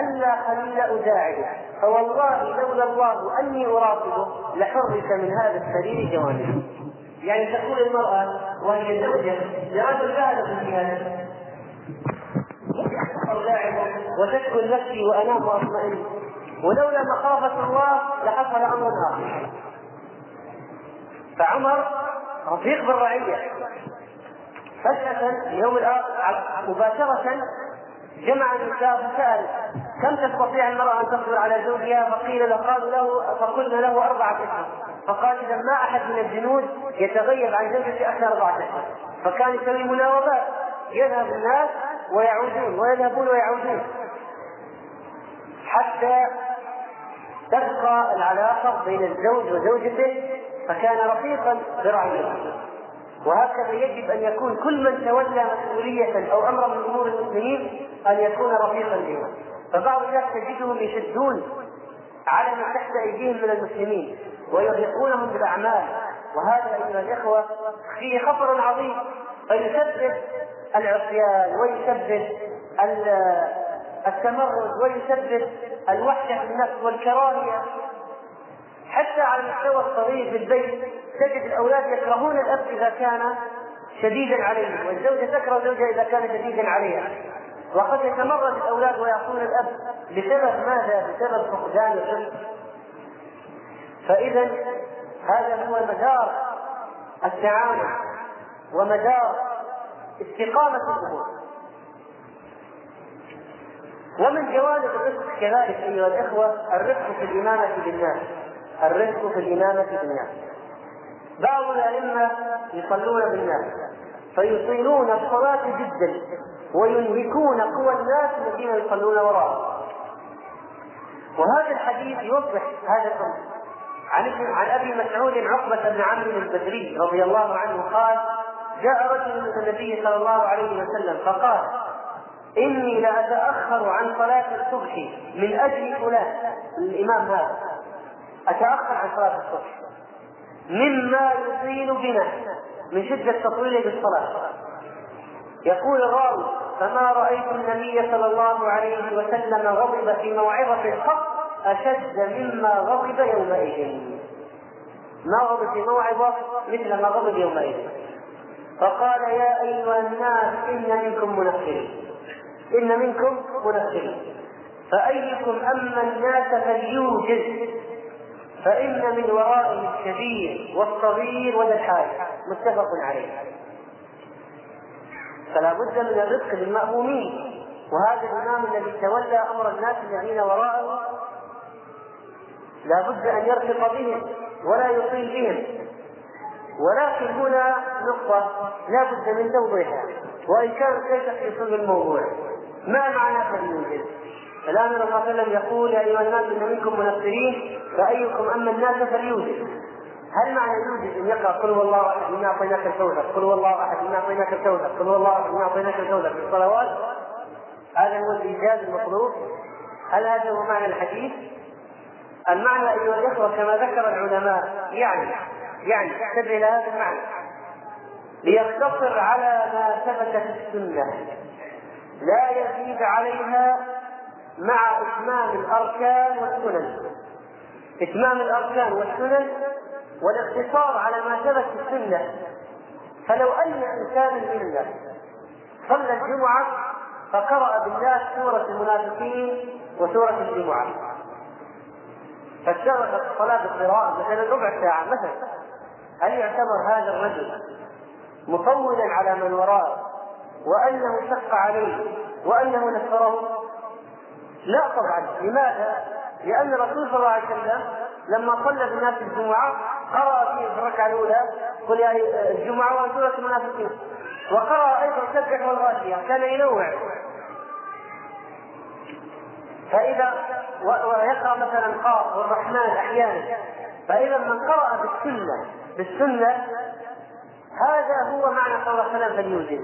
ألا خليل أداعبه فوالله لولا الله أني أراقبه لحرك من هذا السرير جوانبه يعني تقول المرأة وهي زوجة لرجل ذهب في هذا وتسكن نفسي وأنام وأطمئن. ولولا مخافة الله لحصل أمر آخر. فعمر رفيق بالرعية. فجأة يوم مباشرة جمع النساء فسأل كم تستطيع المرأة أن تصبر على زوجها؟ فقيل له له فقلنا له أربعة أشهر. فقال إذا ما أحد من الجنود يتغيب عن زوجته أكثر أربعة أشهر. فكان يسوي مناوبات. يذهب الناس ويعودون ويذهبون ويعودون. حتى تبقى العلاقة بين الزوج وزوجته فكان رفيقا برعيته. وهكذا يجب أن يكون كل من تولى مسؤولية أو امرا من أمور المسلمين أن يكون رفيقا بهم فبعض الناس تجدهم يشدون على من تحت أيديهم من المسلمين ويرهقونهم بالأعمال. وهذا أيها الإخوة فيه خطر عظيم فيسبب العصيان ويسبب التمرد ويسبب الوحدة في النفس والكراهية. حتى على المستوى الصغير في البيت تجد الأولاد يكرهون الأب إذا كان شديدا عليهم والزوجة تكره زوجها إذا كان شديدا عليها. وقد يتمرد الأولاد ويعصون الأب بسبب ماذا؟ بسبب فقدان الرزق فاذا هذا هو مدار التعامل ومدار استقامة الأمور. ومن جوانب الرزق كذلك أيها الإخوة الرفق في الإمامة بالناس. الرزق في الإمامة بالناس. بعض الأئمة يصلون بالناس فيطيلون الصلاة جدا. وينهكون قوى الناس الذين يصلون وراءهم وهذا الحديث يوضح هذا الأمر. عن عن أبي مسعود عقبة بن عمرو البدري رضي الله عنه قال جاء رجل من النبي صلى الله عليه وسلم فقال إني لأتأخر عن صلاة الصبح من أجل فلان الإمام هذا. أتأخر عن صلاة الصبح. مما يطيل بنا من شدة تطويله بالصلاة. يقول الراوي فما رأيت النبي صلى الله عليه وسلم غضب في موعظة قط أشد مما غضب يومئذ. ما غضب في موعظة مثل ما غضب يومئذ. فقال يا أيها الناس إن منكم منفرين. إن منكم منفرين. فأيكم أما الناس فليوجز. فإن من ورائه الكبير والصغير وذا الحاج متفق عليه. فلا بد من الرفق بالمأمومين وهذا الإمام الذي تولى أمر الناس الذين وراءه لا بد أن يرفق بهم ولا يطيل بهم. ولكن هنا نقطة لا بد من توضيحها وإن كانت ليست في صلب الموضوع. ما معنى فليوجد؟ الآن صلى الله عليه وسلم يقول يا أيها الناس إن منكم منفرين فأيكم أما الناس فليوجد. هل معنى يوجد أن يقرأ قل هو الله أحد إنا أعطيناك الكوثر قل هو الله أحد إنا أعطيناك الكوثر قل هو الله أحد إنا أعطيناك الكوثر في الصلوات هذا هو الإيجاز المطلوب. هل هذا هو معنى الحديث؟ المعنى أيها الإخوة كما ذكر العلماء يعني يعني انتبه إلى هذا المعنى. ليقتصر على ما ثبت في السنة. لا يزيد عليها مع إتمام الأركان والسنن. إتمام الأركان والسنن والاقتصار على ما ثبت في السنة. فلو أن إنسانا منا صلى الجمعة فقرأ بالناس سورة المنافقين وسورة الجمعة. فاشتغلت الصلاة بالقراءة مثلا ربع ساعة مثلا. هل يعتبر هذا الرجل مطولا على من وراءه وأنه شق عليه وأنه نفره لا طبعا. لماذا؟ لأن الرسول صلى الله عليه وسلم لما صلى بالناس الجمعة قرأ في الركعة الأولى قل يا الجمعة وسورة المنافقين. وقرأ أيضا سبح والغاشية كان ينوع. فإذا ويقرأ مثلا قاف والرحمن أحيانا فإذا من قرأ بالسنة بالسنة هذا هو معنى قول وسلم فليوجد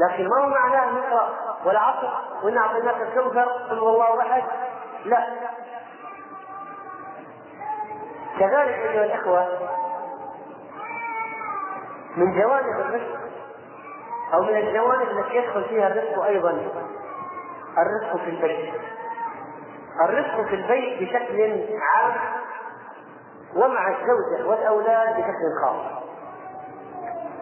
لكن ما هو معناه نقرأ؟ والعصر وإن أعطيناك الكوثر قل هو الله أحد. لا. كذلك أيها الأخوة من جوانب الرزق أو من الجوانب التي يدخل فيها الرزق أيضا الرزق في البيت. الرزق في البيت بشكل عام ومع الزوجة والأولاد بشكل خاص.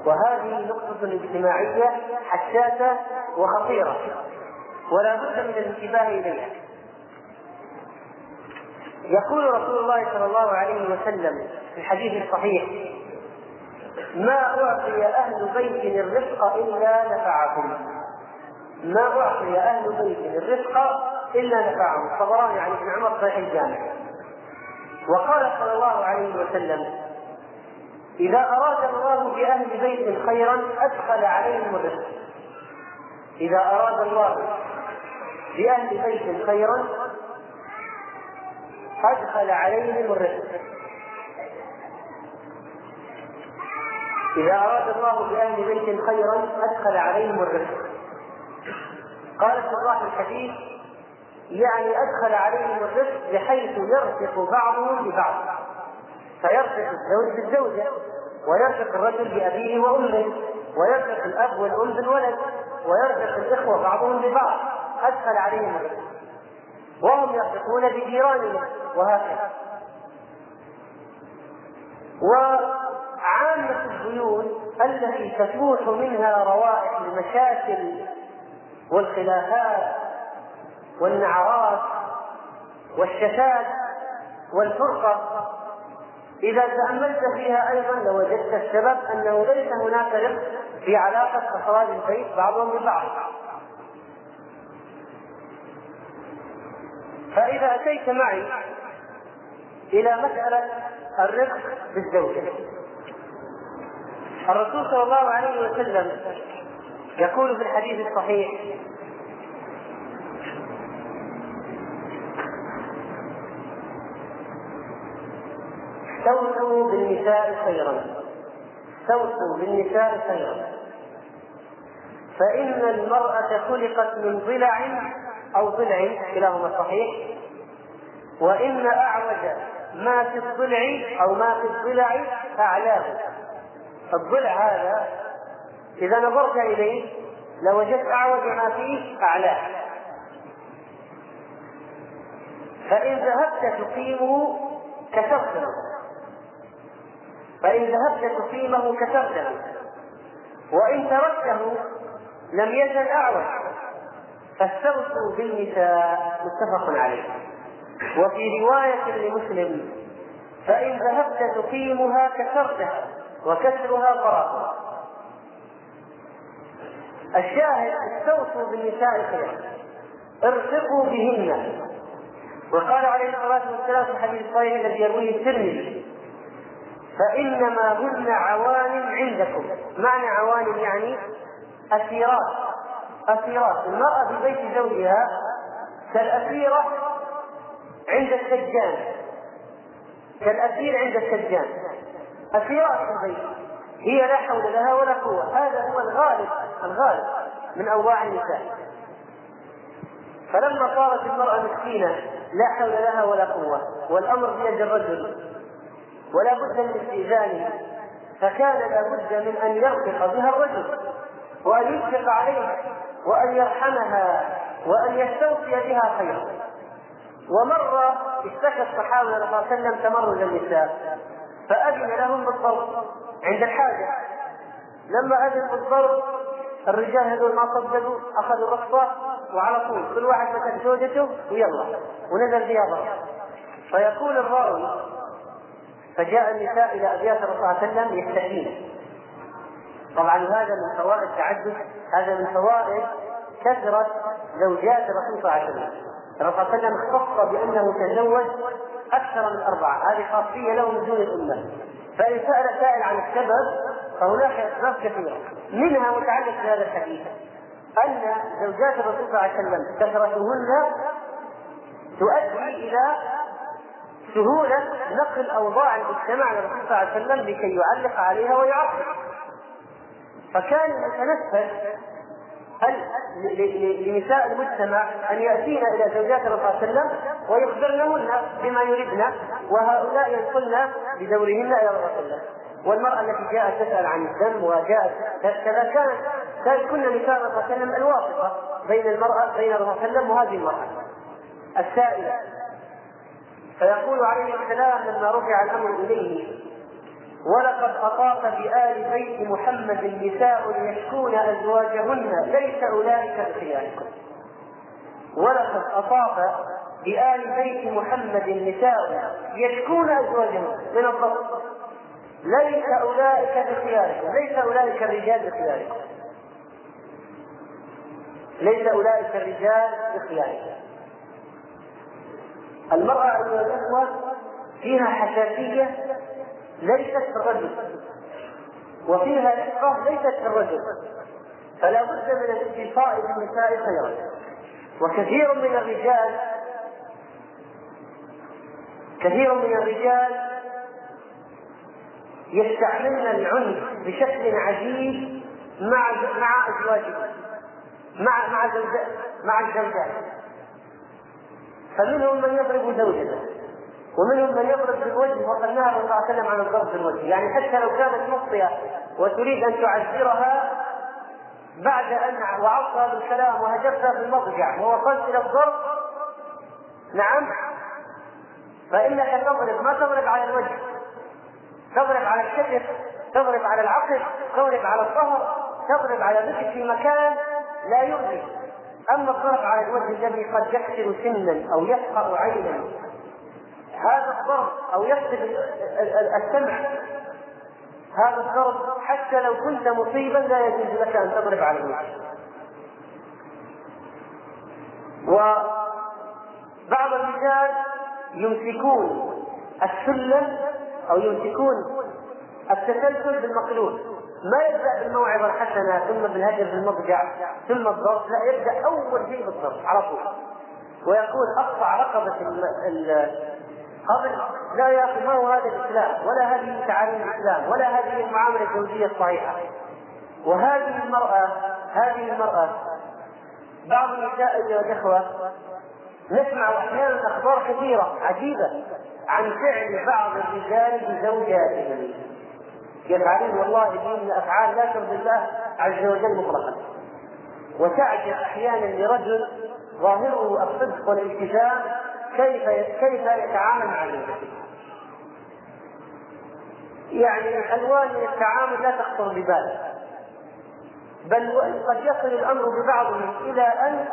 وهذه نقطة اجتماعية حساسة وخطيرة ولا بد من الانتباه إليها. يقول رسول الله صلى الله عليه وسلم في الحديث الصحيح ما أعطي أهل بيت الرزق إلا نفعكم ما أعطي أهل بيت الرزق إلا نفعهم الطبراني عن ابن عمر صحيح الجامع. وقال صلى الله عليه وسلم إذا أراد الله بأهل بيت خيرا أدخل عليهم الرزق إذا أراد الله بأهل بيت خيرا أدخل عليهم الرزق. إذا أراد الله بأهل بيت خيرا أدخل عليهم الرزق. قال شراح الحديث يعني أدخل عليهم الرزق بحيث يرفق بعضهم ببعض. فيرفق الزوج بالزوجة ويرفق الرجل بأبيه وأمه ويرفق الأب والأم بالولد ويرفق الإخوة بعضهم ببعض. أدخل عليهم الرزق. وهم يرفقون بجيرانهم. وهكذا. وعامة البيوت التي تفوح منها روائح المشاكل والخلافات والنعرات والشتات والفرقة إذا تأملت فيها أيضا لوجدت السبب أنه ليس هناك رفق في علاقة أفراد البيت بعضهم ببعض. فإذا أتيت معي إلى مسألة الرفق بالزوجة. الرسول صلى الله عليه وسلم يقول في الحديث الصحيح استوصوا بالنساء خيرا. استوصوا بالنساء خيرا. فإن المرأة خلقت من ضلع أو ضلع كلاهما صحيح. وإن أعوج ما في الضلع أو ما في الضلع أعلاه الضلع هذا إذا نظرت إليه لوجدت أعوج ما فيه أعلاه فإن ذهبت تقيمه كسرته. فإن ذهبت تقيمه كسرته. وإن تركته لم يزل أعوج. فاستغفروا بالنساء متفق عليه. وفي رواية لمسلم فإن ذهبت تقيمها كسرتها وكسرها طرفها. الشاهد استوصوا بالنساء خيرا ارفقوا بهن. وقال عليه الصلاة والسلام في الحديث الصحيح الذي يرويه الترمذي فإنما هن عوان عندكم. معنى عوان يعني أسيرات أسيرات. المرأة في بيت زوجها كالأسيرة عند السجان. كالأسير عند السجان. أسيرات في البيت. هي لا حول لها ولا قوة. هذا هو الغالب الغالب من أوضاع النساء. فلما صارت المرأة مسكينة لا حول لها ولا قوة والأمر بيد الرجل ولا بد من استئذانه فكان لا بد من أن يرفق بها الرجل وأن يشفق عليها. وأن يرحمها وأن يستوصي بها خيرا. ومرة اشتكى الصحابة صلى الله عليه وسلم تمرد النساء فأذن لهم بالضرب عند الحاجة. لما أذن بالضرب الرجال هذول ما صدقوا أخذوا الرخصة وعلى طول كل واحد مسك زوجته ويلا ونزل فيها ضرب فيقول الراوي فجاء النساء إلى أبيات الرسول صلى الله عليه وسلم يستحيين طبعا هذا من فوائد تعدد هذا من فوائد كثرة زوجات الرسول صلى الله عليه وسلم. الرسول صلى الله عليه وسلم اختص بأنه تزوج أكثر من أربعة هذه خاصية له من دون الأمة. فإن سأل سائل عن السبب فهناك أسباب كثيرة منها متعلق بهذا الحديث أن زوجات الرسول صلى الله عليه وسلم كثرتهن تؤدي إلى سهولة نقل أوضاع المجتمع للرسول صلى الله عليه وسلم لكي يعلق عليها ويعقب فكان يتنفس. لنساء المجتمع أن ياتين إلى زوجات الرسول صلى الله عليه وسلم ويخبرنهن بما يريدن وهؤلاء ينقلن بدورهن إلى صلى الله والمرأة التي جاءت تسأل عن الدم وجاءت كذا كانت كانت كن نساء الرسول صلى الله عليه وسلم الواسطة بين المرأة بين الرسول صلى الله عليه وسلم وهذه المرأة. السائلة فيقول عليه السلام لما رفع الأمر إليه ولقد أطاف بآل بيت محمد نساء يشكون أزواجهن ليس أولئك بخياركم. ولقد أطاف بآل بيت محمد نساء يشكون أزواجهن. من الضبط ليس أولئك بخياركم ليس أولئك الرجال بخياركم. ليس أولئك الرجال بخياركم. المرأة أيها الأخوة فيها حساسية ليست في الرجل وفيها رقة ليست في الرجل فلا بد من الاتصاء بالنساء خيرا. وكثير من الرجال كثير من الرجال يستعملن العنف بشكل عجيب مع مع أزواجهم. مع مع مع الزوجات. فمنهم من يضرب زوجته. ومنهم من يضرب بالوجه وقد نهى صلى الله عليه وسلم عن الضرب بالوجه. يعني حتى لو كانت مخطئة وتريد أن تعذرها بعد أن وعظتها بالكلام وهجرتها في المضجع ووصلت إلى الضرب نعم فإنك تضرب ما تضرب على الوجه تضرب على الكتف تضرب على العقل تضرب على الظهر تضرب على ذكر في مكان لا يؤذي أما الضرب على الوجه الذي قد يكسر سنا أو يفقر عينا هذا الضرب أو يفقد السمع. هذا الضرب حتى لو كنت مصيبا لا يجوز لك أن تضرب على الوجه. وبعض الرجال يمسكون السلم أو يمسكون التسلسل بالمقلوب. ما يبدأ بالموعظة الحسنة ثم بالهجر في المضجع ثم الضرب لا يبدأ أول شيء بالضرب على طول. ويقول أقطع رقبة قبل لا يا أخي ما هو هذا الإسلام ولا هذه تعاليم الإسلام ولا هذه المعاملة الزوجيه الصحيحة. وهذه المرأة هذه المرأة بعض النساء أيها الإخوة نسمع أحيانا أخبار كثيرة عجيبة عن فعل بعض الرجال بزوجاتهم. يفعلون والله من الأفعال لا ترضي الله عز وجل مطلقا. وتعجب أحيانا لرجل ظاهره الصدق والالتزام كيف كيف يتعامل مع زوجته يعني الوان التعامل لا تخطر بباله بل قد يصل الأمر ببعضهم إلى أن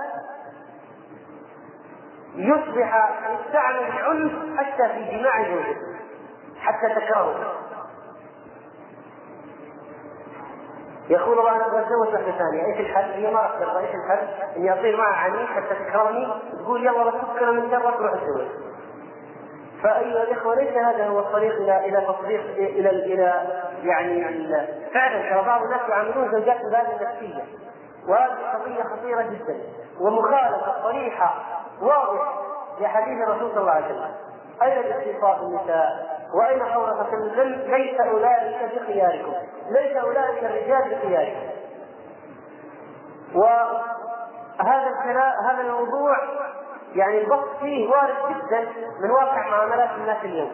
يصبح يستعمل العنف حتى في جماع زوجته حتى تكرهه. يقول الله أنا أبغى اتزوج واحدة ثانية إيش الحل؟ هي ما راح ترضى إيش الحل؟ اني اصير معها عنيف حتى تكرهني تقول يلا بس تفكر من شر تروح تزوج. فأيها الإخوة ليس هذا هو الطريق إلى إلى تطبيق إلى إلى يعني فعلا ترى بعض الناس يعاملون زوجاتهم بهذه النفسية وهذه قضية خطيرة جدا ومخالفة صريحة واضحة لحديث الرسول صلى الله عليه وسلم أين الاستيفاء بالنساء واين وسلم ليس أولئك بخياركم ليس أولئك الرجال بخياركم. وهذا هذا الموضوع يعني البسط فيه وارد جدا من واقع معاملات الناس اليوم.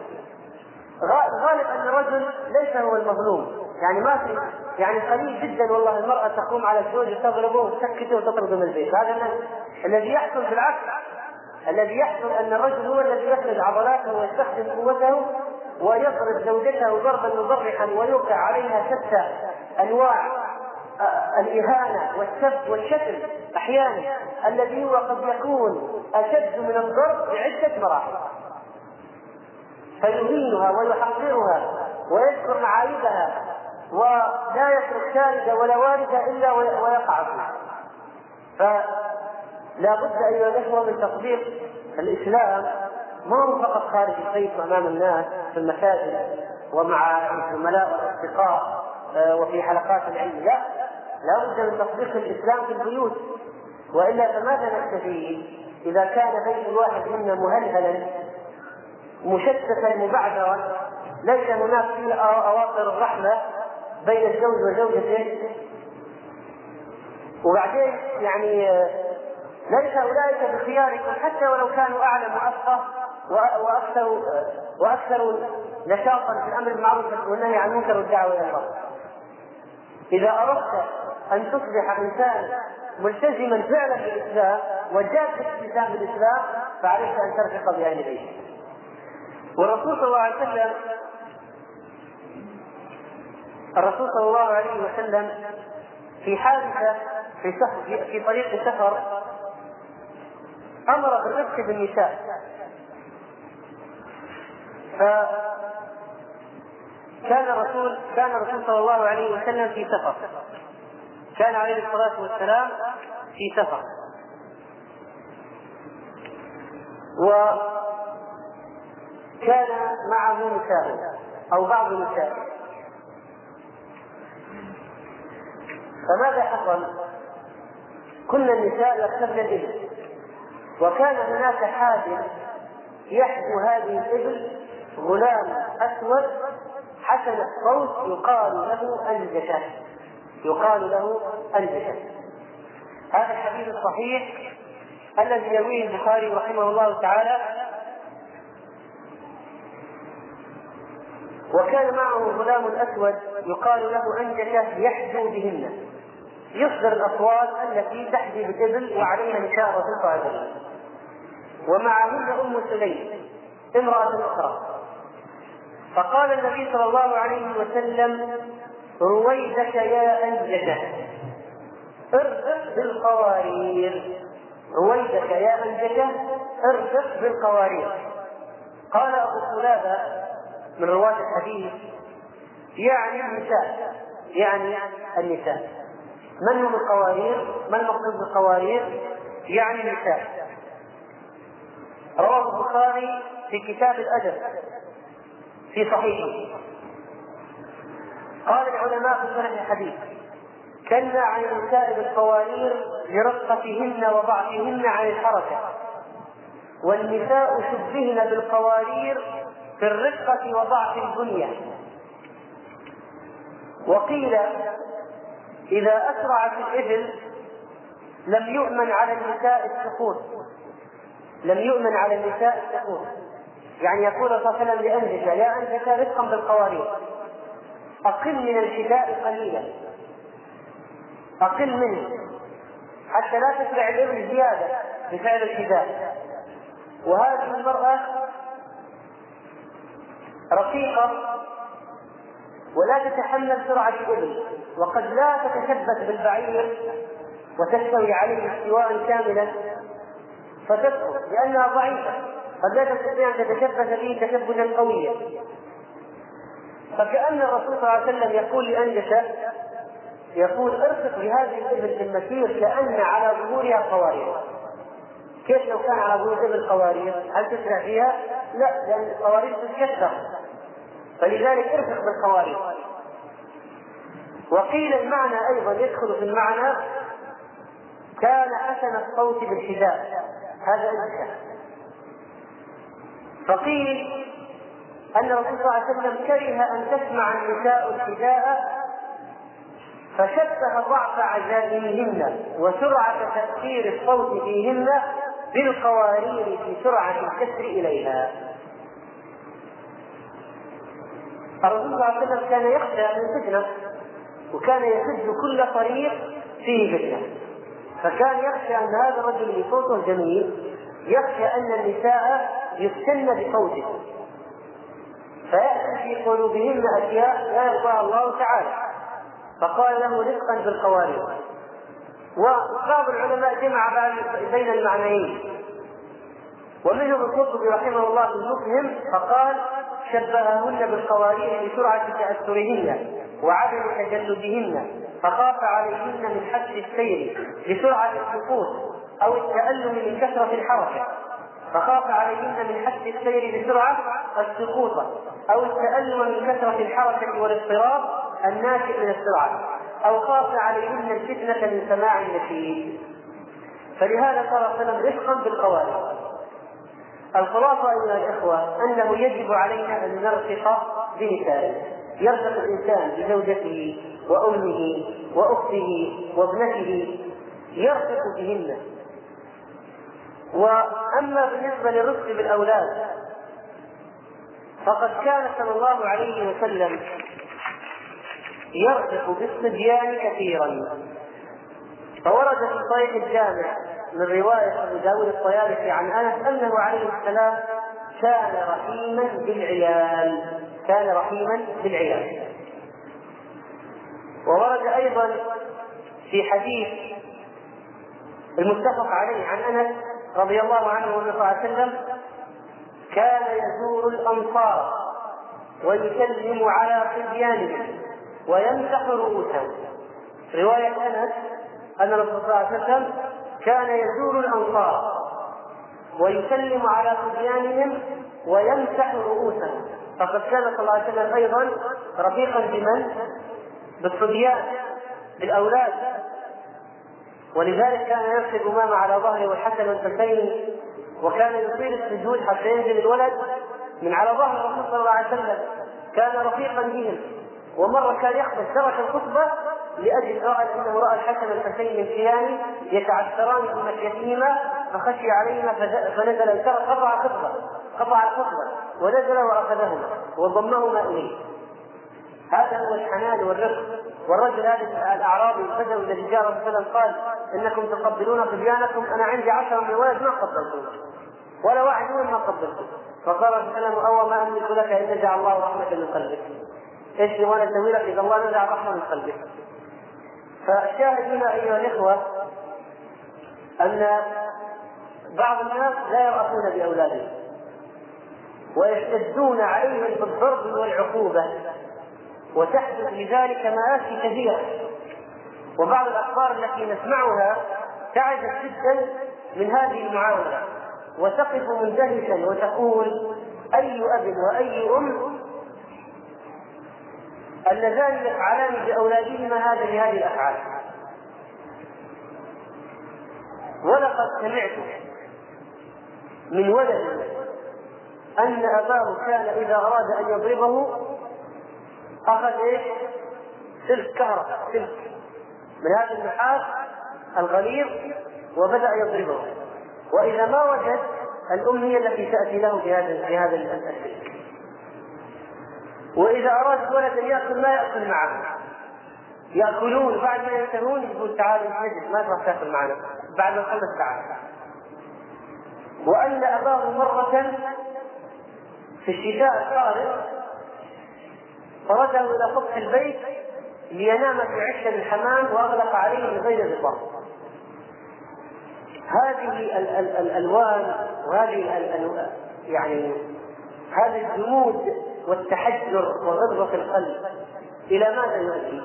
غالب أن الرجل ليس هو المظلوم. يعني ما في يعني قليل جدا والله المرأة تقوم على الزوج تضربه وتسكته وتطرده من البيت. هذا الذي يحصل بالعكس الذي يحصل أن الرجل هو الذي يفرد عضلاته ويستخدم قوته ويضرب زوجته ضربا مبرحا ويوقع عليها شتى أنواع آه، الإهانة والسب والشتم أحيانا الذي هو قد يكون أشد من الضرب بعده مراحل. فيهينها ويحقرها ويذكر معايبها ولا يترك شارده ولا واردة إلا ويقع فيه فلا بد أيها الإخوة من تطبيق الإسلام ما هو فقط خارج البيت وامام الناس في المساجد ومع الزملاء والأصدقاء آه، وفي حلقات العلم. لا لا بد من تطبيق الإسلام في البيوت. وإلا فماذا نستفيد إذا كان بيت الواحد منا مهلهلا مشتتا مبعثرا ليس هناك فيه اواصر الرحمة بين الزوج وزوجته؟ وبعدين يعني آه، ليس أولئك بخياركم حتى ولو كانوا أعلم وافقه وأكثر وأكثر نشاطا في الأمر بالمعروف والنهي عن المنكر والدعوة إلى الله. إذا أردت أن تصبح انسانا ملتزما فعلا بالإسلام وجاد الالتزام بالإسلام فعليك أن ترفق باهل بيته. والرسول صلى الله عليه وسلم الرسول صلى الله عليه وسلم في حادثة في سفر في طريق السفر أمر بالرفق بالنساء كان الرسول كان الرسول صلى الله عليه وسلم في سفر. كان عليه الصلاة والسلام في سفر. وكان معه نساء أو بعض نساء فماذا حصل؟ كل النساء يركبن الإبل. وكان هناك حادث يحدو هذه الإبل غلام أسود حسن الصوت يقال له أنجشة يقال له أنجشة هذا الحديث الصحيح الذي يرويه البخاري رحمه الله تعالى. وكان معه غلام أسود يقال له أنجشة يحدو بهن. يصدر الأصوات التي تحدي بالإبل وعليها نشاء وتلقى ومعهن أم سليم امرأة أخرى. فقال النبي صلى الله عليه وسلم رويدك يا أنجدة ارفق بالقوارير. رويدك يا أنجدة ارفق بالقوارير. قال أبو قلابة من رواة الحديث يعني النساء يعني النساء. من هم القوارير؟ ما المقصود بالقوارير؟ يعني النساء. رواه البخاري في كتاب الأدب. في صحيحه قال العلماء في شرح الحديث كلا عن النساء بالقوارير لرقتهن وضعفهن عن الحركة والنساء شبهن بالقوارير في الرقة وضعف البنية وقيل إذا أسرعت الإبل لم يؤمن على النساء السقوط لم يؤمن على النساء السقوط. يعني يقول صلى الله عليه وسلم لأنجشة يا أنجشة رفقا بالقوارير. أقل من الحذاء قليلا. أقل منه. حتى لا تسرع الإبل زيادة بفعل الحذاء وهذه المرأة رقيقة ولا تتحمل سرعة الإبل وقد لا تتشبث بالبعير وتستوي عليه استواء كاملا فتسقط لأنها ضعيفة. قد لا تستطيع أن تتشبث به تشبثا قويا. فكأن الرسول صلى الله عليه وسلم يقول لأنجشة يقول ارفق بهذه الإبل المسير كأن على ظهورها قوارير. كيف لو كان على ظهور الإبل قوارير؟ هل تسرع فيها؟ لا لأن القوارير تتكسر فلذلك ارفق بالقوارير. وقيل المعنى أيضا يدخل في المعنى كان حسن الصوت بالحذاء. هذا أنت فقيل أن الرسول صلى الله عليه وسلم كره أن تسمع النساء الحذاء فشبه ضعف عزائمهن وسرعة تأثير الصوت فيهن بالقوارير في سرعة الكسر إليها. الرسول صلى الله عليه وسلم كان يخشى من فتنة وكان يسد كل طريق فيه فتنة فكان يخشى أن هذا الرجل اللي صوته جميل يخشى أن النساء يفتن بصوته. فيأتي في قلوبهن أشياء لا يرضاها الله تعالى. فقال له رزقا بالقوارب وبعض العلماء جمع بين المعنيين. ومنهم القرطبي رحمه الله في المفهم فقال شبههن بالقوارير لسرعة تأثرهن وعدم تجلدهن فخاف عليهن من حد السير لسرعة السقوط أو التألم من كثرة الحركة. فخاف عليهن من حد السير بسرعة السقوط أو التألم من كثرة الحركة والاضطراب الناشئ من السرعة أو خاف عليهن الفتنة من سماع النشيد. فلهذا صلى الله عليه وسلم رفقا بالقوارب الخلاصة أيها الإخوة أنه يجب علينا أن نرفق بنسائه. يرفق الإنسان بزوجته وأمه وأخته وابنته. يرفق بهن. وأما بالنسبة للرفق بالأولاد فقد كان صلى الله عليه وسلم يرفق بالصبيان كثيرا. فورد في صحيح الجامع من رواية أبو داود الطيالسي عن أنس أنه عليه السلام كان رحيما بالعيال كان رحيما بالعيال. وورد أيضا في حديث المتفق عليه عن أنس رضي الله عنه والنبي صلى الله عليه وسلم كان يزور الأنصار ويسلم على صبيانهم ويمسح رؤوسهم. رواية أنس أن الرسول صلى الله عليه وسلم كان يزور الأنصار ويسلم على صبيانهم ويمسح رؤوسهم. فقد كان صلى الله عليه وسلم أيضا رفيقا بمن؟ بالصبيان بالأولاد. ولذلك كان يركب أمامة على ظهره والحسن والحسين وكان يطيل السجود حتى ينزل الولد من على ظهر الرسول صلى الله عليه وسلم. كان رفيقا بهم. ومرة كان يخطب ترك الخطبة لأجل رأى أنه رأى الحسن والحسين من كيان يتعثران في مشيتهما فخشي عليهما فنزل قطع الخطبة قطع الخطبة ونزل وأخذهما وضمهما إليه. هذا هو الحنان والرفق. والرجل هذا الأعرابي البدوي الذي جاء رسول الله قال إنكم تقبلون صبيانكم أنا عندي عشرة من الولد ما قبلتم ولا واحد منهم ما قبلتم فقال رسول الله أو ما أملك لك ان نزع الله رحمة من قلبك. إيش وأنا أسوي لك؟ إذا الله نزع رحمة من قلبك. فالشاهد هنا أيها الإخوة أن بعض الناس لا يرأفون بأولادهم. ويشتدون عليهم بالضرب والعقوبة. وتحدث لذلك مآسي كثيرة. وبعض الأخبار التي نسمعها تعجب جدا من هذه المعاملة وتقف مندهشا وتقول أي أب وأي أم اللذان يفعلان بأولادهما هذا بهذه الأفعال. ولقد سمعت من ولد أن أباه كان إذا أراد أن يضربه أخذ إيش؟ سلك كهرباء سلك من هذا النحاس الغليظ وبدأ يضربه. وإذا ما وجد الأم هي التي تأتي له بهذا بهذا السلك وإذا أراد الولد أن يأكل ما يأكل معه. يأكلون. بعد ما ينتهون يقول تعال نجلس ما تروح تأكل معنا. بعد ما خلص تعال وأن أباه مرة في الشتاء القارب فرده إلى سطح البيت لينام في عش الحمام وأغلق عليه من غير غطاء هذه ال ال الألوان وهذه يعني هذا الجمود والتحجر وغلظة القلب. إلى ماذا يؤدي؟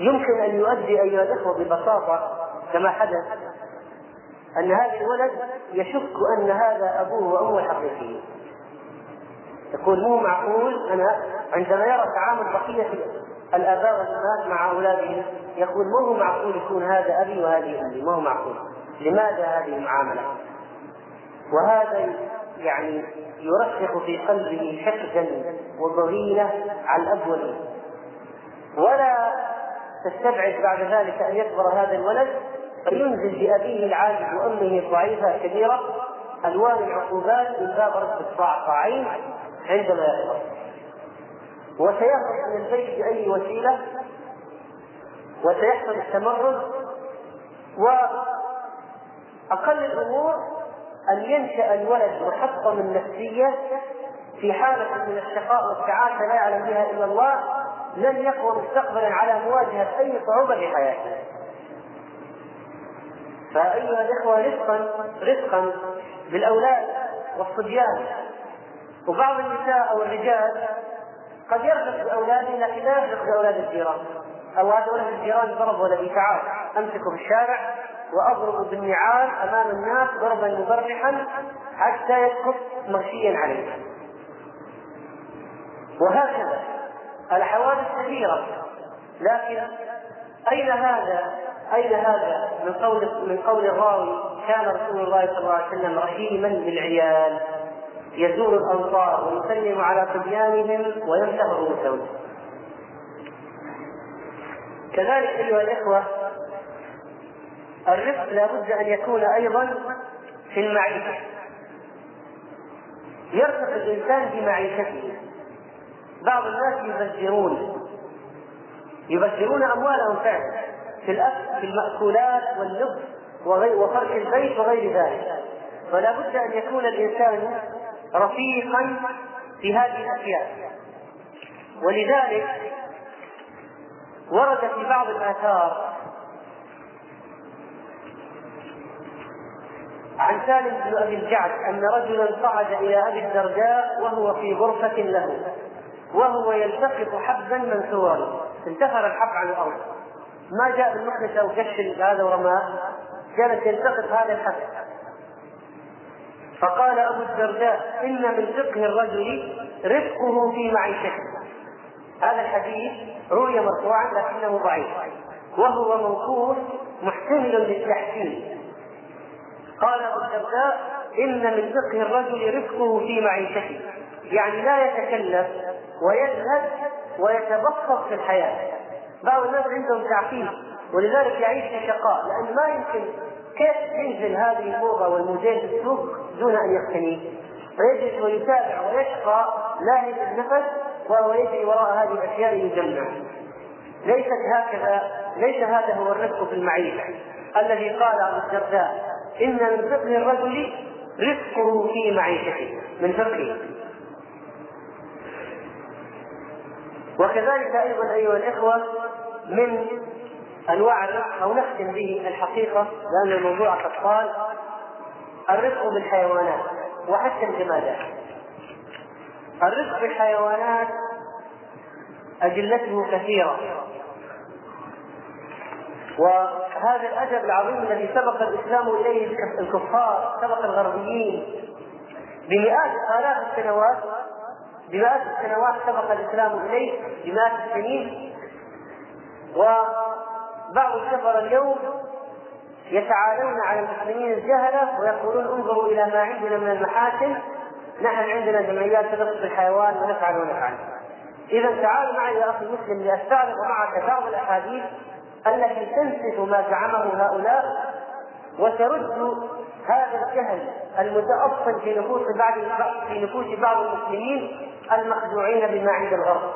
يمكن أن يؤدي أيها الإخوة ببساطة كما حدث أن هذا الولد يشك أن هذا أبوه وأمه الحقيقيين يقول مو معقول أنا عندما يرى تعامل بقيه الآباء والأمهات مع أولادهم يقول مو هو معقول يكون هذا أبي وهذه أمي مو هو معقول لماذا هذه المعاملة؟ وهذا يعني يرسخ في قلبه حقدا وضغينه على الأب والأم ولا تستبعد بعد ذلك أن يكبر هذا الولد فينزل بأبيه العاجز وأمه الضعيفة الكبيرة ألوان العقوبات من باب رد الصاع صاعين عندما يكبر وسيهرب من البيت بأي وسيلة وسيحصل التمرد وأقل الأمور أن ينشأ الولد محطما نفسيا في حالة من الشقاء والسعادة لا يعلم بها إلا الله لن يقوى مستقبلا على مواجهة أي صعوبة في حياته. فأيها الإخوة رفقا رفقا بالأولاد والصبيان وبعض النساء أو الرجال قد يرفق باولاده لكن لا يرفق باولاد الجيران. أو هذا ولد الجيران ضرب ولدي. تعال امسكه في الشارع واضرب بالنعال أمام الناس ضربا مبرحا حتى يسقط مغشيا عليه وهكذا الحوادث كثيرة لكن أين هذا؟ أين هذا؟ من قول من قول الراوي كان رسول الله صلى الله عليه وسلم رحيما بالعيال. يزور الأنصار ويسلم على صبيانهم ويمسح رؤوسهم كذلك أيها الإخوة الرفق لا بد أن يكون أيضا في المعيشة. يرفق الإنسان بمعيشته بعض الناس يبذرون يبذرون أموالهم فعلا في الأكل في المأكولات واللبس وفرش البيت وغير ذلك. فلا بد أن يكون الإنسان رفيقا في هذه الأشياء ولذلك ورد في بعض الآثار عن سالم بن أبي الجعد أن رجلا صعد إلى أبي الدرداء وهو في غرفة له وهو يلتقط حبا منثورا. انتثر الحب عن الأرض. ما جاء بالمكنسه أو كش هذا ورماه جالس يلتقط هذا الحب فقال أبو الدرداء إن من فقه الرجل رفقه في معيشته. هذا الحديث روي مرفوعا لكنه ضعيف وهو موقوف محتمل للتحسين قال أبو الدرداء إن من فقه الرجل رفقه في معيشته. يعني لا يتكلف ويزهد ويتبسط في الحياة. بعض الناس عندهم تعقيد ولذلك يعيش في شقاء لأن ما يمكن كيف ينزل هذه الموضه والموديل في السوق دون أن يقتنيه فيجلس ويتابع ويشقى لاهج النفس وهو يجري وراء هذه الأشياء ليجمع. ليست هكذا ليس هذا هو الرفق في المعيشة. الذي قال أبو الدرداء إن من فقه الرجل رفقه في معيشته. من فقهه وكذلك أيضا أيها الإخوة من الرفق أو نختم به الحقيقة لأن الموضوع قد قال الرفق بالحيوانات وحتى الجمادات. الرفق بالحيوانات أدلته كثيرة. وهذا الادب العظيم الذي سبق الإسلام إليه الكفار سبق الغربيين. بمئات آلاف السنوات بمئات السنوات سبق الإسلام إليه بمئات السنين. وبعض الكفر اليوم يتعالون على المسلمين الجهله ويقولون انظروا إلى ما عندنا من المحاسن نحن عندنا جمعيات تدرس الحيوان ونفعل ونفعل إذا تعال معي يا أخي المسلم لاستعرض معك بعض الأحاديث التي تنسف ما زعمه هؤلاء وترد هذا الجهل المتأصل في نفوس بعض في نفوس بعض المسلمين المخدوعين بما عند الغرب.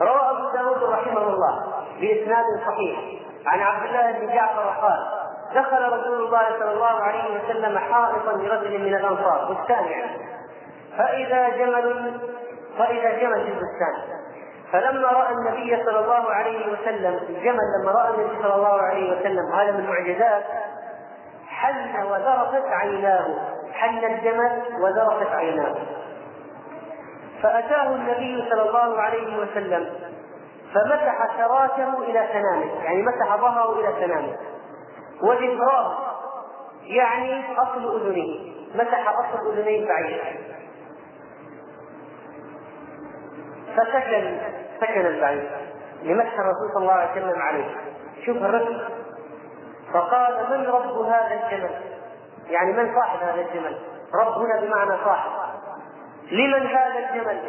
روى أبو داود رحمه الله بإسناد صحيح. عن عبد الله بن جعفر قال دخل رسول الله صلى الله عليه وسلم حائطا لرجل من الأنصار بستان فإذا جمل فإذا جمل في البستان. فلما رأى النبي صلى الله عليه وسلم الجمل لما رأى النبي صلى الله عليه وسلم هذا من المعجزات. حل وذرفت عيناه. حل الجمل وذرفت عيناه. فأتاه النبي صلى الله عليه وسلم فمسح شراكه إلى سنامه يعني مسح ظهره إلى سنامه وذكراه يعني أصل أذنه مسح أصل اذنيه بعيد. فسكن سكن البعير لمسح الرسول صلى الله عليه وسلم عليه. شوف الرجل فقال من رب هذا الجمل؟ يعني من صاحب هذا الجمل؟ رب هنا بمعنى صاحب. لمن هذا الجمل؟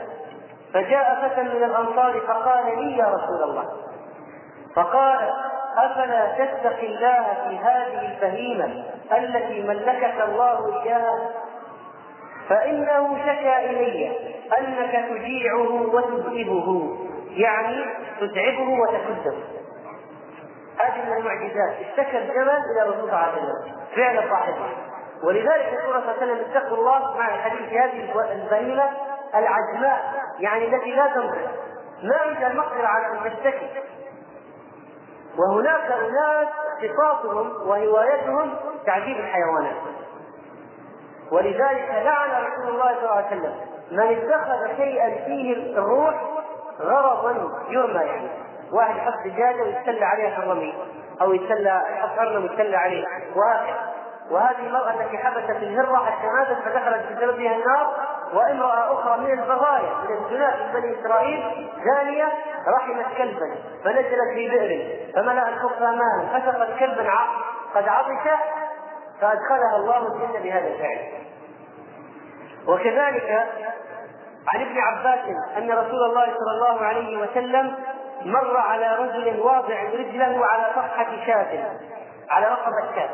فجاء فتى من الأنصار فقال لي يا رسول الله. فقال أفلا تتقي الله في هذه البهيمة التي ملكك الله إياها؟ فإنه شكا إلي أنك تجيعه وتذئبه يعني تتعبه وتكده هذه من المعجزات. اشتكى الجمل إلى الرسول صلى الله عليه وسلم. فعل صاحبه. ولذلك يقول صلى الله عليه وسلم اتقوا الله مع الحديث هذه البهيمة العجماء. يعني التي لا تنطق ما عندها المقدرة على أن تشتكي وهناك أناس اختصاصهم وهوايتهم تعذيب الحيوانات. ولذلك لعن رسول الله صلى الله عليه وسلم من اتخذ شيئا فيه الروح غرضا يرمى يعني. واحد يحط دجاجة ويتسلى عليها الرمي أو يتسلى يحط أرنب ويتسلى عليه وهكذا. وهذه المرأة التي حبست الهرة حتى ماتت فدخلت بسببها النار وامرأة أخرى من البغايا من الزناة من بني إسرائيل زانية رحمت كلبا فنزلت في بئر فملأ الخفة ماء فسقت كلبا قد عطش فأدخلها الله الجنة بهذا الفعل. وكذلك عن ابن عباس أن رسول الله صلى الله عليه وسلم مر على رجل واضع رجله على صفحة شاة على رقبة شاة.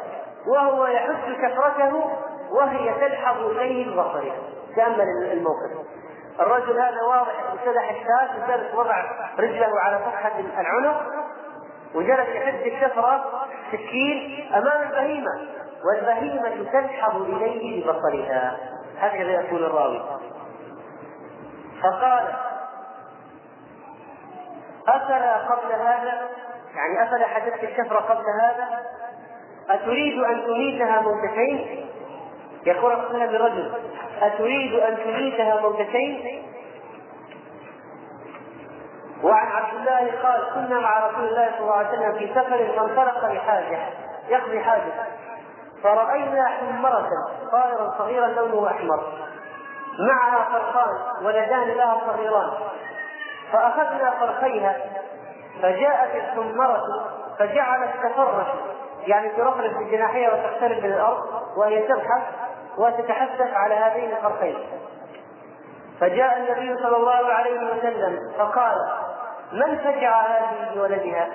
وهو يحث كثرته وهي تلحظ اليه البصر تأمل الموقف. الرجل هذا واضح ابتدح الشاة وجلس وضع رجله على صفحة العنق وجلس يحد الشفرة سكين أمام البهيمة. والبهيمة تلحظ إليه ببصرها. هكذا يقول الراوي. فقال أفلا قبل هذا؟ يعني أفلا حدثت الشفرة قبل هذا؟ أتريد أن تميتها موتتين يقول رسول لرجل أتريد أن تميتها موتتين وعن عبد الله قال كنا مع رسول الله صلى الله عليه وسلم في سفر فانطلق لحاجه يقضي حاجة. فرأينا حمرة طائرا صغيرا لونه أحمر. معها فرخان ولدان لها صغيران. فأخذنا فرخيها فجاءت الحمرة فجعلت تفرش. يعني ترفرف بجناحيها وتقترب من الأرض وهي تبحث وتتحسس على هذين الفرخين فجاء النبي صلى الله عليه وسلم فقال من فجع هذه بولدها؟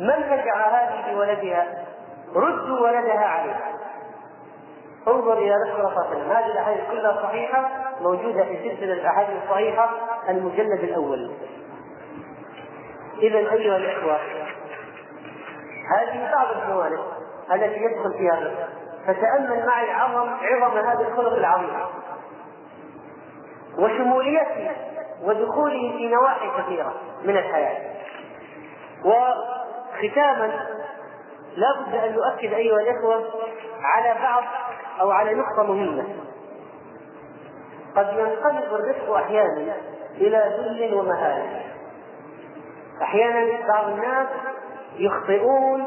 من فجع هذه بولدها؟ ردوا ولدها عليه. انظر إلى نفس الرسول هذه الأحاديث كلها صحيحة موجودة في سلسلة الأحاديث الصحيحة المجلد الأول. اذا أيها الإخوة هذه بعض الجوانب التي يدخل فيها الرزق. فتأمل معي عظم عظم هذا الخلق العظيم وشموليته ودخوله في نواحي كثيرة من الحياة. وختاما لا بد أن نؤكد أيها الإخوة على بعض أو على نقطة مهمة. قد ينقلب الرفق أحيانا إلى ذل ومهانة أحيانا بعض الناس يخطئون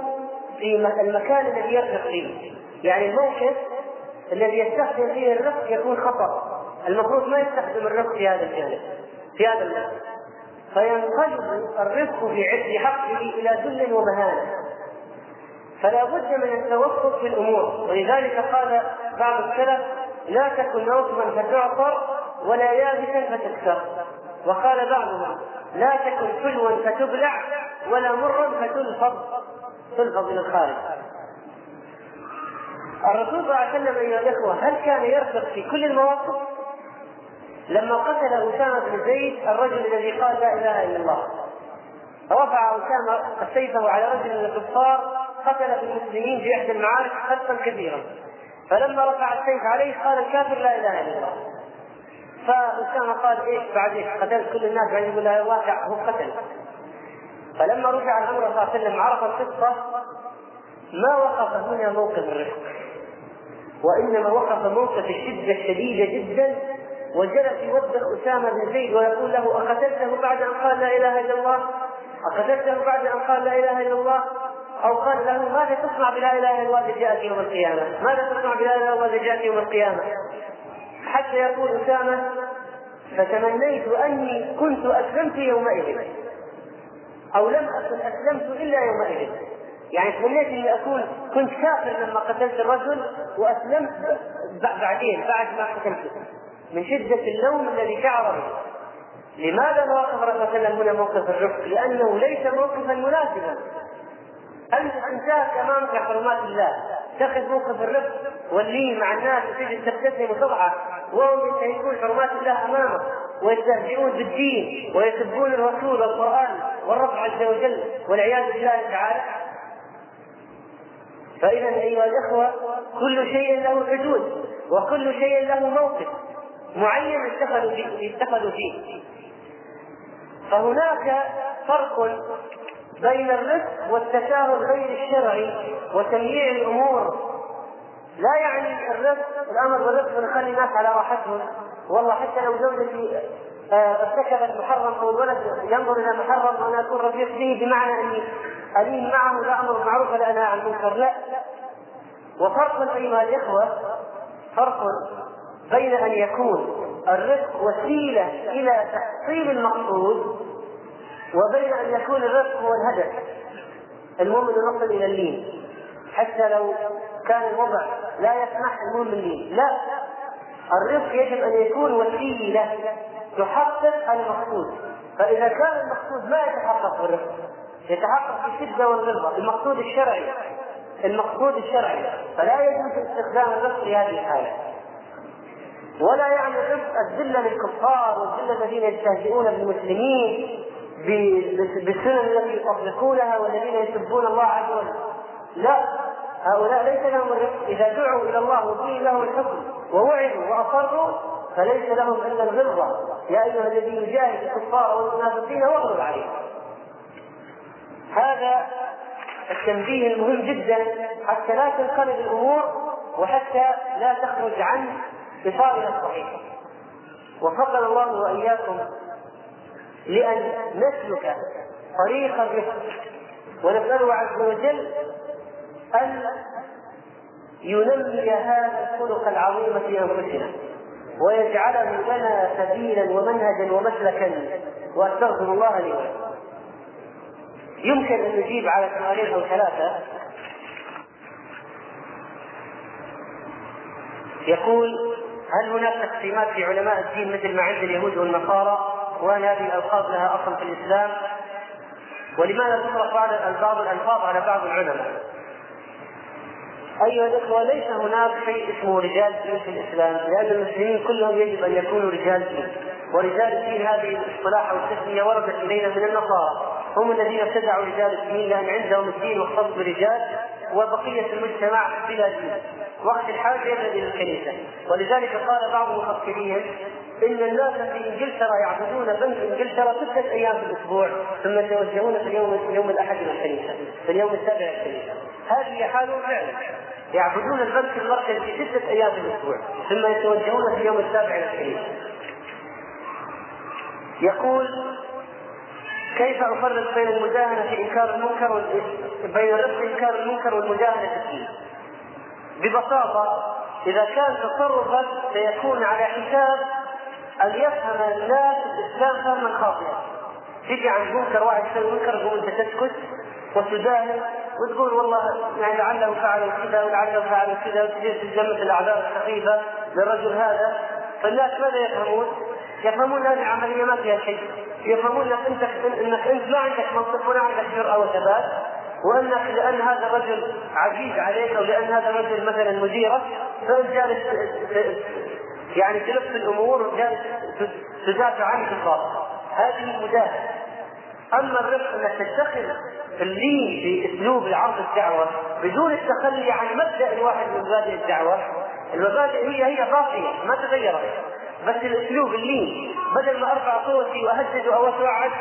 في المكان الذي يرفق فيه. يعني الموقف الذي يستخدم فيه الرفق يكون خطأ. المفروض ما يستخدم الرفق في هذا الجانب في هذا المكان. فينقلب الرفق في عز حقه إلى ذل ومهانه فلا بد من التوقف في الأمور. ولذلك قال بعض السلف لا تكن نوصبا فتعصر ولا يابسا فتكسر. وقال بعضهم لا تكن حلوا فتبلع ولا مرا فتلفظ تلفظ إلى الخارج. الرسول صلى الله عليه وسلم أيها الإخوة هل كان يرفق في كل المواقف؟ لما قتل أسامة بن زيد الرجل الذي قال لا إله إلا الله. رفع أسامة سيفه على رجل من الكفار قتل في المسلمين في إحدى المعارك قتلا كثيرا فلما رفع السيف عليه قال الكافر لا إله إلا الله. فأسامة قال إيش بعد إيش قتلت كل الناس بعد يقول لا واقع هو قتل. فلما رجع الأمر صلى الله عليه وسلم عرف القصة ما وقف هنا موقف الرفق. وإنما وقف موقف الشدة الشديدة جدا وجلس يوبخ أسامة بن زيد ويقول له أقتلته بعد أن قال لا إله إلا الله؟ أقتلته بعد أن قال لا إله إلا الله؟ أو قال له ماذا تصنع بلا إله إلا الله جاءت يوم القيامة؟ ماذا تصنع بلا إله إلا الله جاءت يوم القيامة؟ حتى يقول أسامة فتمنيت أني كنت أسلمت يومئذ. أو لم أكن أسلمت إلا يومئذ. يعني تمنيت أني أكون كنت كافر لما قتلت الرجل وأسلمت بعدين بعد ما قتلته من شدة اللوم الذي شعر به. لماذا ما وقف الرسول صلى الله عليه وسلم هنا موقف الرفق؟ لأنه ليس موقفا مناسبا. أنت انتهك أمامك حرمات الله. تأخذ موقف الرفق واللين مع الناس وتجد تبتسم وتضحك وهم ينتهكون حرمات الله أمامك ويستهزئون بالدين ويسبون الرسول والقرآن والرب عز وجل والعياذ بالله تعالى. فإذا أيها الإخوة كل شيء له حدود وكل شيء له موقف معين اتخذوا فيه اتخذوا فيه. فهناك فرق بين الرزق والتساهل غير الشرعي وتمييع الأمور. لا يعني الرزق الأمر بالرزق نخلي الناس على راحتهم. والله حتى لو زوجتي آه، ارتكبت محرم أو الولد ينظر إلى محرم وأنا أكون رفيق به بمعنى أني الين معه لا أمر بالمعروف ولا أنهى عن المنكر لا. وفرق أيها الإخوة فرق بين أن يكون الرزق وسيلة إلى تحصيل المقصود وبين أن يكون الرزق هو الهدف. المهم ان نصل إلى اللين. حتى لو كان الوضع لا يسمح المهم اللين. لا. الرزق يجب أن يكون وسيلة تحقق المقصود. فإذا كان المقصود ما يتحقق بالرزق يتحقق بالشده والغلظة. المقصود الشرعي. المقصود الشرعي. فلا يجوز استخدام الرزق في هذه الحالة. ولا يعني الذلة للكفار والذلة الذين يستهزئون بالمسلمين. بالسنن التي يطبقونها والذين يسبون الله عز وجل. لا هؤلاء ليس لهم الرفق إذا دعوا إلى الله وقيل لهم الحكم ووعدوا وأصروا فليس لهم إلا الغلظه يا أيها الذي يجاهد الكفار والمنافقين واغلب عليهم. هذا التنبيه المهم جدا حتى لا تنقلب الأمور وحتى لا تخرج عن إطارها الصحيح. وفقنا الله وإياكم لأن نسلك طريق الرفق ونساله عز وجل أن ينمي هذا الخلق العظيم في أنفسنا ويجعله لنا سبيلا ومنهجا ومسلكا. وأستغفر الله لي يمكن أن نجيب على سؤالين أو ثلاثة. يقول هل هناك تقسيمات في علماء الدين مثل ما عند اليهود والنصارى وهل هذه الألفاظ لها أصل في الإسلام ولماذا تطلق بعض الألفاظ على بعض العلماء؟ أيها الأخوة ليس هناك شيء اسمه رجال دين في الإسلام لأن المسلمين كلهم يجب أن يكونوا رجال دين. ورجال الدين هذه الاصطلاح أو التسمية وردت إلينا من النصارى. هم الذين ابتدعوا رجال الدين لأن عندهم الدين مختص برجال وبقية المجتمع بلا دين. وقت الحاجة يذهب إلى الكنيسة. ولذلك قال بعض المفكرين إن الناس في إنجلترا يعبدون بنك إنجلترا ستة أيام في الأسبوع ثم يتوجهون في اليوم يوم الأحد إلى الكنيسة في اليوم السابع إلى الكنيسة هذه حالهم فعلا يعبدون البنك المركزي ستة أيام في الأسبوع ثم يتوجهون في اليوم السابع إلى الكنيسة يقول كيف أفرق بين المداهنه في إنكار المنكر بين رفض إنكار المنكر والمداهنه في الدين؟ ببساطة إذا كان تصرفا سيكون على حساب أن يفهم الناس الإسلام فهما خاطئا. تجي عند منكر واحد يسوي منكر تقول أنت تسكت وتداهن وتقول والله يعني لعله فعلوا كذا ولعله فعلوا كذا وتجي تتجمد الاعذار السخيفة للرجل هذا فالناس ماذا يفهمون؟ يفهمون هذه العملية ما فيها شيء يفهمون أنك أنت أنك أنت ما عندك منطق ولا عندك جرأة وثبات وأنك لأن هذا الرجل عزيز عليك أو لأن هذا الرجل مثلا مديرك فأنت جالس يعني تلف الأمور تدافع في الباطل هذه مداهنه أما الرفق انك تتخذ اللين في أسلوب عرض الدعوة بدون التخلي عن مبدأ الواحد من مبادئ الدعوة المبادئ هي هي باقية ما تغيرت. بس الأسلوب اللين بدل ما أرفع صوتي وأهدد أو اتوعد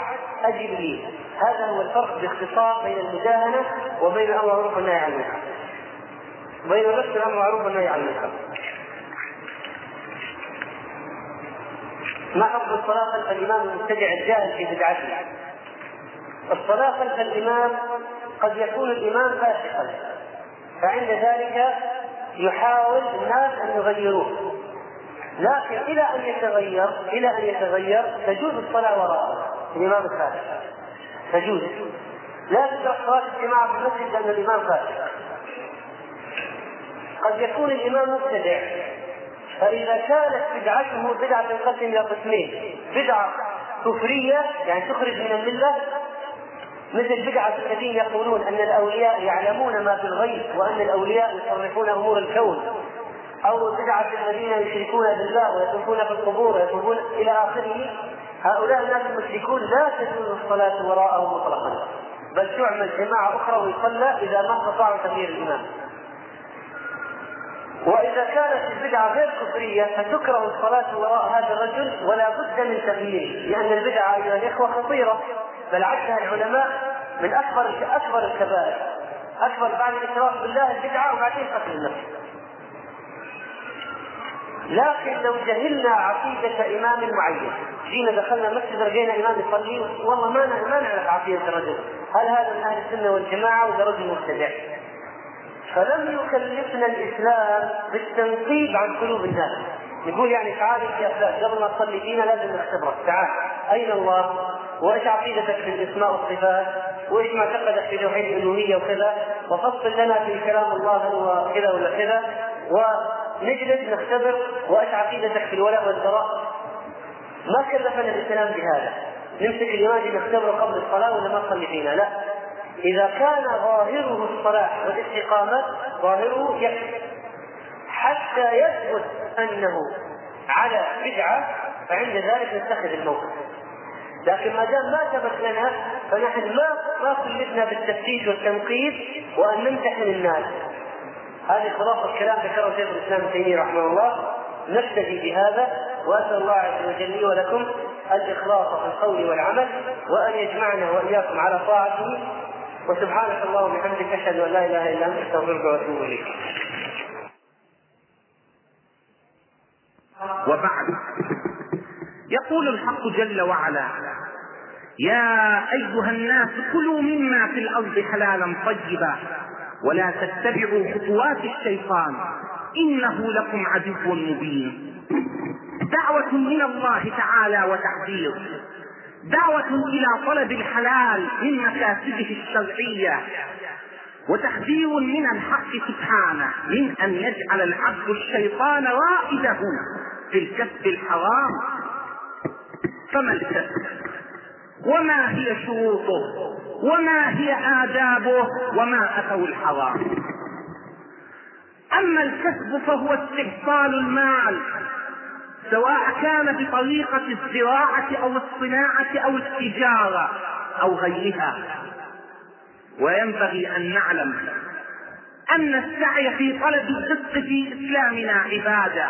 أجيب اللين. هذا هو الفرق باختصار بين المداهنه وبين الامر بالمعروف والنهي عن المنكر بين الرفق الامر بالمعروف والنهي عن المنكر ما حكم الصلاة خلف الإمام المبتدع الجاهل في بدعته؟ الصلاة خلف الإمام قد يكون الإمام فاسقا. فعند ذلك يحاول الناس أن يغيروه. لكن إلى أن يتغير إلى أن يتغير تجوز الصلاة وراءه. الإمام الفاسد تجوز. لا تترك صلاة الجماعة في المسجد لأن الإمام فاسد قد يكون الإمام مبتدع. فإذا كانت بدعته بدعة تنقسم إلى قسمين بدعة كفرية يعني تخرج من الملة. مثل بدعة الذين يقولون أن الأولياء يعلمون ما في الغيب وأن الأولياء يصرفون أمور الكون. أو بدعة الذين يشركون بالله ويطوفون في القبور ويطوفون إلى آخره. هؤلاء الناس المشركون لا تجوز الصلاة وراءهم مطلقا بل تعمل جماعة أخرى ويصلى إذا ما استطاعوا تغيير الإمام. وإذا كانت البدعة غير كفرية فتكره الصلاة وراء هذا الرجل ولا بد من تغييره. لأن البدعة أيها الإخوة خطيرة بل عدها العلماء من أكبر أكبر الكبائر. أكبر بعد الاشراك بالله البدعة وبعدين قتل النفس. لكن لو جهلنا عقيدة إمام معين جينا دخلنا مسجد لقينا إمام يصلي والله ما ما نعرف عقيدة الرجل. هل هذا من أهل السنة والجماعة ولا رجل مبتدع؟ فلم يكلفنا الإسلام بالتنقيب عن قلوب الناس. يقول يعني تعال يا فلان قبل ما تصلي فينا لازم نختبرك. تعال. أين الله؟ وإيش عقيدتك في الإسماء والصفات؟ وإيش معتقدك في توحيد الألوهية وكذا؟ وفصل لنا في كلام الله هو كذا ولا كذا. نجلس نختبر وإيش عقيدتك في الولاء والبراء. ما كلفنا الإسلام بهذا. نمسك الإمام نختبره قبل الصلاة ولا ما تصلي فينا؟ لا. إذا كان ظاهره الصلاح والاستقامة ظاهره يكفي. حتى يثبت أنه على بدعة فعند ذلك نتخذ الموقف. لكن ما دام ما ثبت لنا فنحن ما ما كلفنا بالتفتيش والتنقيب وأن نمتحن الناس. هذه خلاصة كلام ذكره شيخ الإسلام ابن تيمية رحمه الله. نكتفي بهذا وأسأل الله عز وجل لي ولكم الإخلاص في القول والعمل وأن يجمعنا وإياكم على طاعته. وسبحانك اللهم وبحمدك أشهد أن لا إله إلا أنت أستغفرك وأتوب إليك. وبعد. يقول الحق جل وعلا يا أيها الناس كلوا مما في الأرض حلالا طيبا ولا تتبعوا خطوات الشيطان إنه لكم عدو مبين. دعوة من الله تعالى وتحذير. دعوة إلى طلب الحلال من مكاسبه الشرعية. وتحذير من الحق سبحانه من أن يجعل العبد الشيطان رائده في الكسب الحرام. فما الكسب وما هي شروطه؟ وما هي آدابه؟ وما أتوا الحرام؟ أما الكسب فهو استحصال المال. سواء كان بطريقة الزراعة أو الصناعة أو التجارة أو غيرها. وينبغي أن نعلم أن السعي في طلب الرزق في إسلامنا عبادة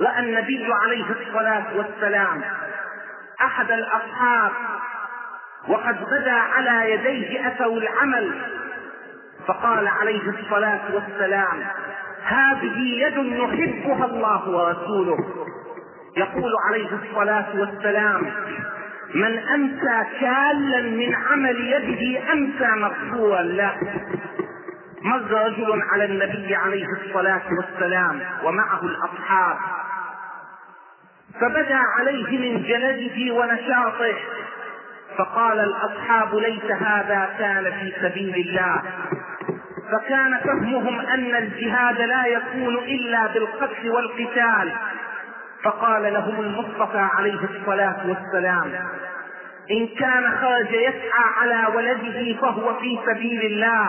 رأى النبي عليه الصلاة والسلام أحد الأصحاب وقد بدا على يديه أثر العمل فقال عليه الصلاة والسلام هذه يد يحبها الله ورسوله. يقول عليه الصلاة والسلام من أمسى كالا من عمل يده أمسى مغفورا له. مر رجل على النبي عليه الصلاة والسلام ومعه الأصحاب. فبدا عليه من جلده ونشاطه. فقال الأصحاب ليس هذا كان في سبيل الله. فكان فهمهم أن الجهاد لا يكون إلا بالقتل والقتال. فقال لهم المصطفى عليه الصلاة والسلام إن كان خرج يسعى على ولده فهو في سبيل الله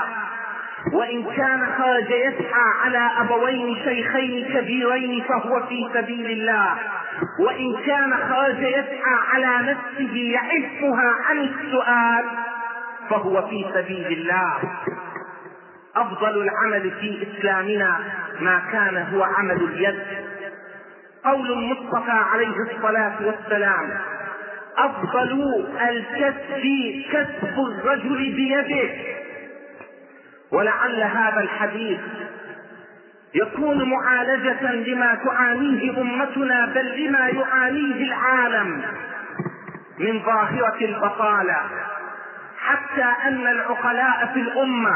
وإن كان خرج يسعى على أبوين شيخين كبيرين فهو في سبيل الله وإن كان خرج يسعى على نفسه يعفها عن السؤال فهو في سبيل الله. أفضل العمل في إسلامنا ما كان هو عمل اليد. قول المصطفى عليه الصلاة والسلام أفضل الكسب كسب الرجل بيده. ولعل هذا الحديث يكون معالجة لما تعانيه أمتنا بل لما يعانيه العالم من ظاهرة البطالة. حتى أن العقلاء في الأمة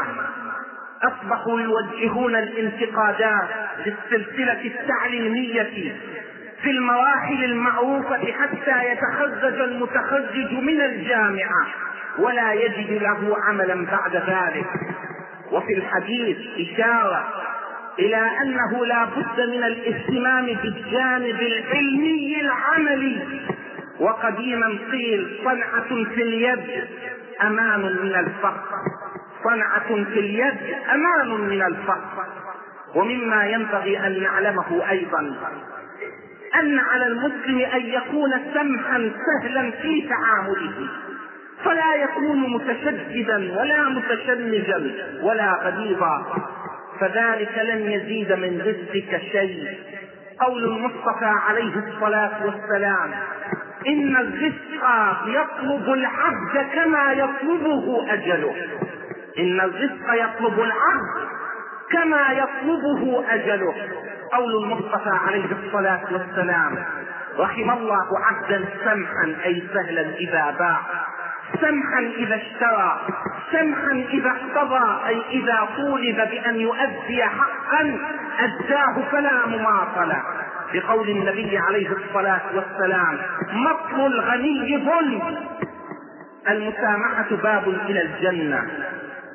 أصبحوا يوجهون الانتقادات للسلسلة التعليمية في المراحل المعروفة حتى يتخرج المتخرج من الجامعة ولا يجد له عملا بعد ذلك. وفي الحديث إشارة إلى أنه لا بد من الاهتمام بالجانب العلمي العملي. وقديما قيل صنعة في اليد أمان من الفقر. صنعة في اليد أمان من الفقر ومما ينبغي أن نعلمه أيضا أن على المسلم أن يكون سمحا سهلا في تعامله. فلا يكون متشددا ولا متشنجا ولا غليظا. فذلك لن يزيد من رزقك شيء. قول المصطفى عليه الصلاة والسلام إن الرزق يطلب العبد كما يطلبه أجله. إن الرزق يطلب العبد كما يطلبه أجله. قول المصطفى عليه الصلاة والسلام رحم الله عبدا سمحا أي سهلا إذا باع. سمحا إذا اشترى. سمحا إذا اقتضى أي إذا طولب بأن يؤدي حقا أداه فلا مماطلة. بقول النبي عليه الصلاة والسلام مطل الغني ظلم. المسامحة باب إلى الجنة.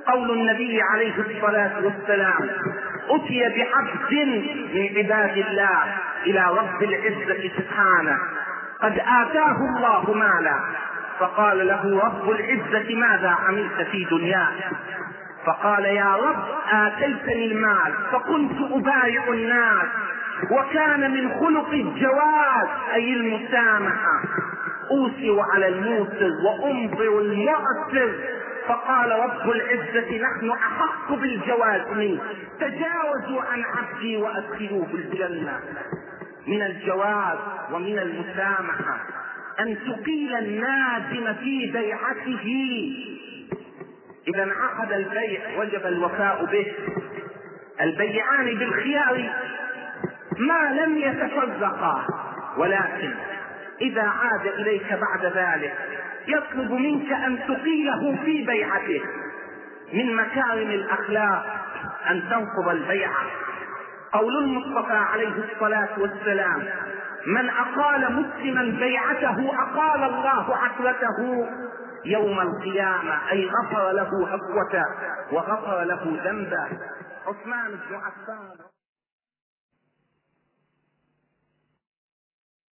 قول النبي عليه الصلاة والسلام أتي بعبد من عباد الله إلى رب العزة سبحانه قد آتاه الله مالا فقال له رب العزة ماذا عملت في دنياك؟ فقال يا رب آتيتني المال فكنت أبايع الناس وكان من خلق الجواز أي المسامحة. أوسر على الموسر وأنظر المعسر فقال رب العزة نحن أحق بالجواز منه تجاوزوا عن عبدي وأدخلوه الجنة. من الجواز ومن المسامحة. أن تقيل النادم في بيعته. إذا انعقد البيع وجب الوفاء به. البيعان بالخيار ما لم يتفرقا. ولكن إذا عاد إليك بعد ذلك يطلب منك أن تقيله في بيعته. من مكارم الأخلاق أن تنقض البيعة قول المصطفى عليه الصلاة والسلام من أقال مسلما بيعته أقال الله عثرته يوم القيامة أي غفر له هفوة وغفر له ذنبه. عثمان بن عفان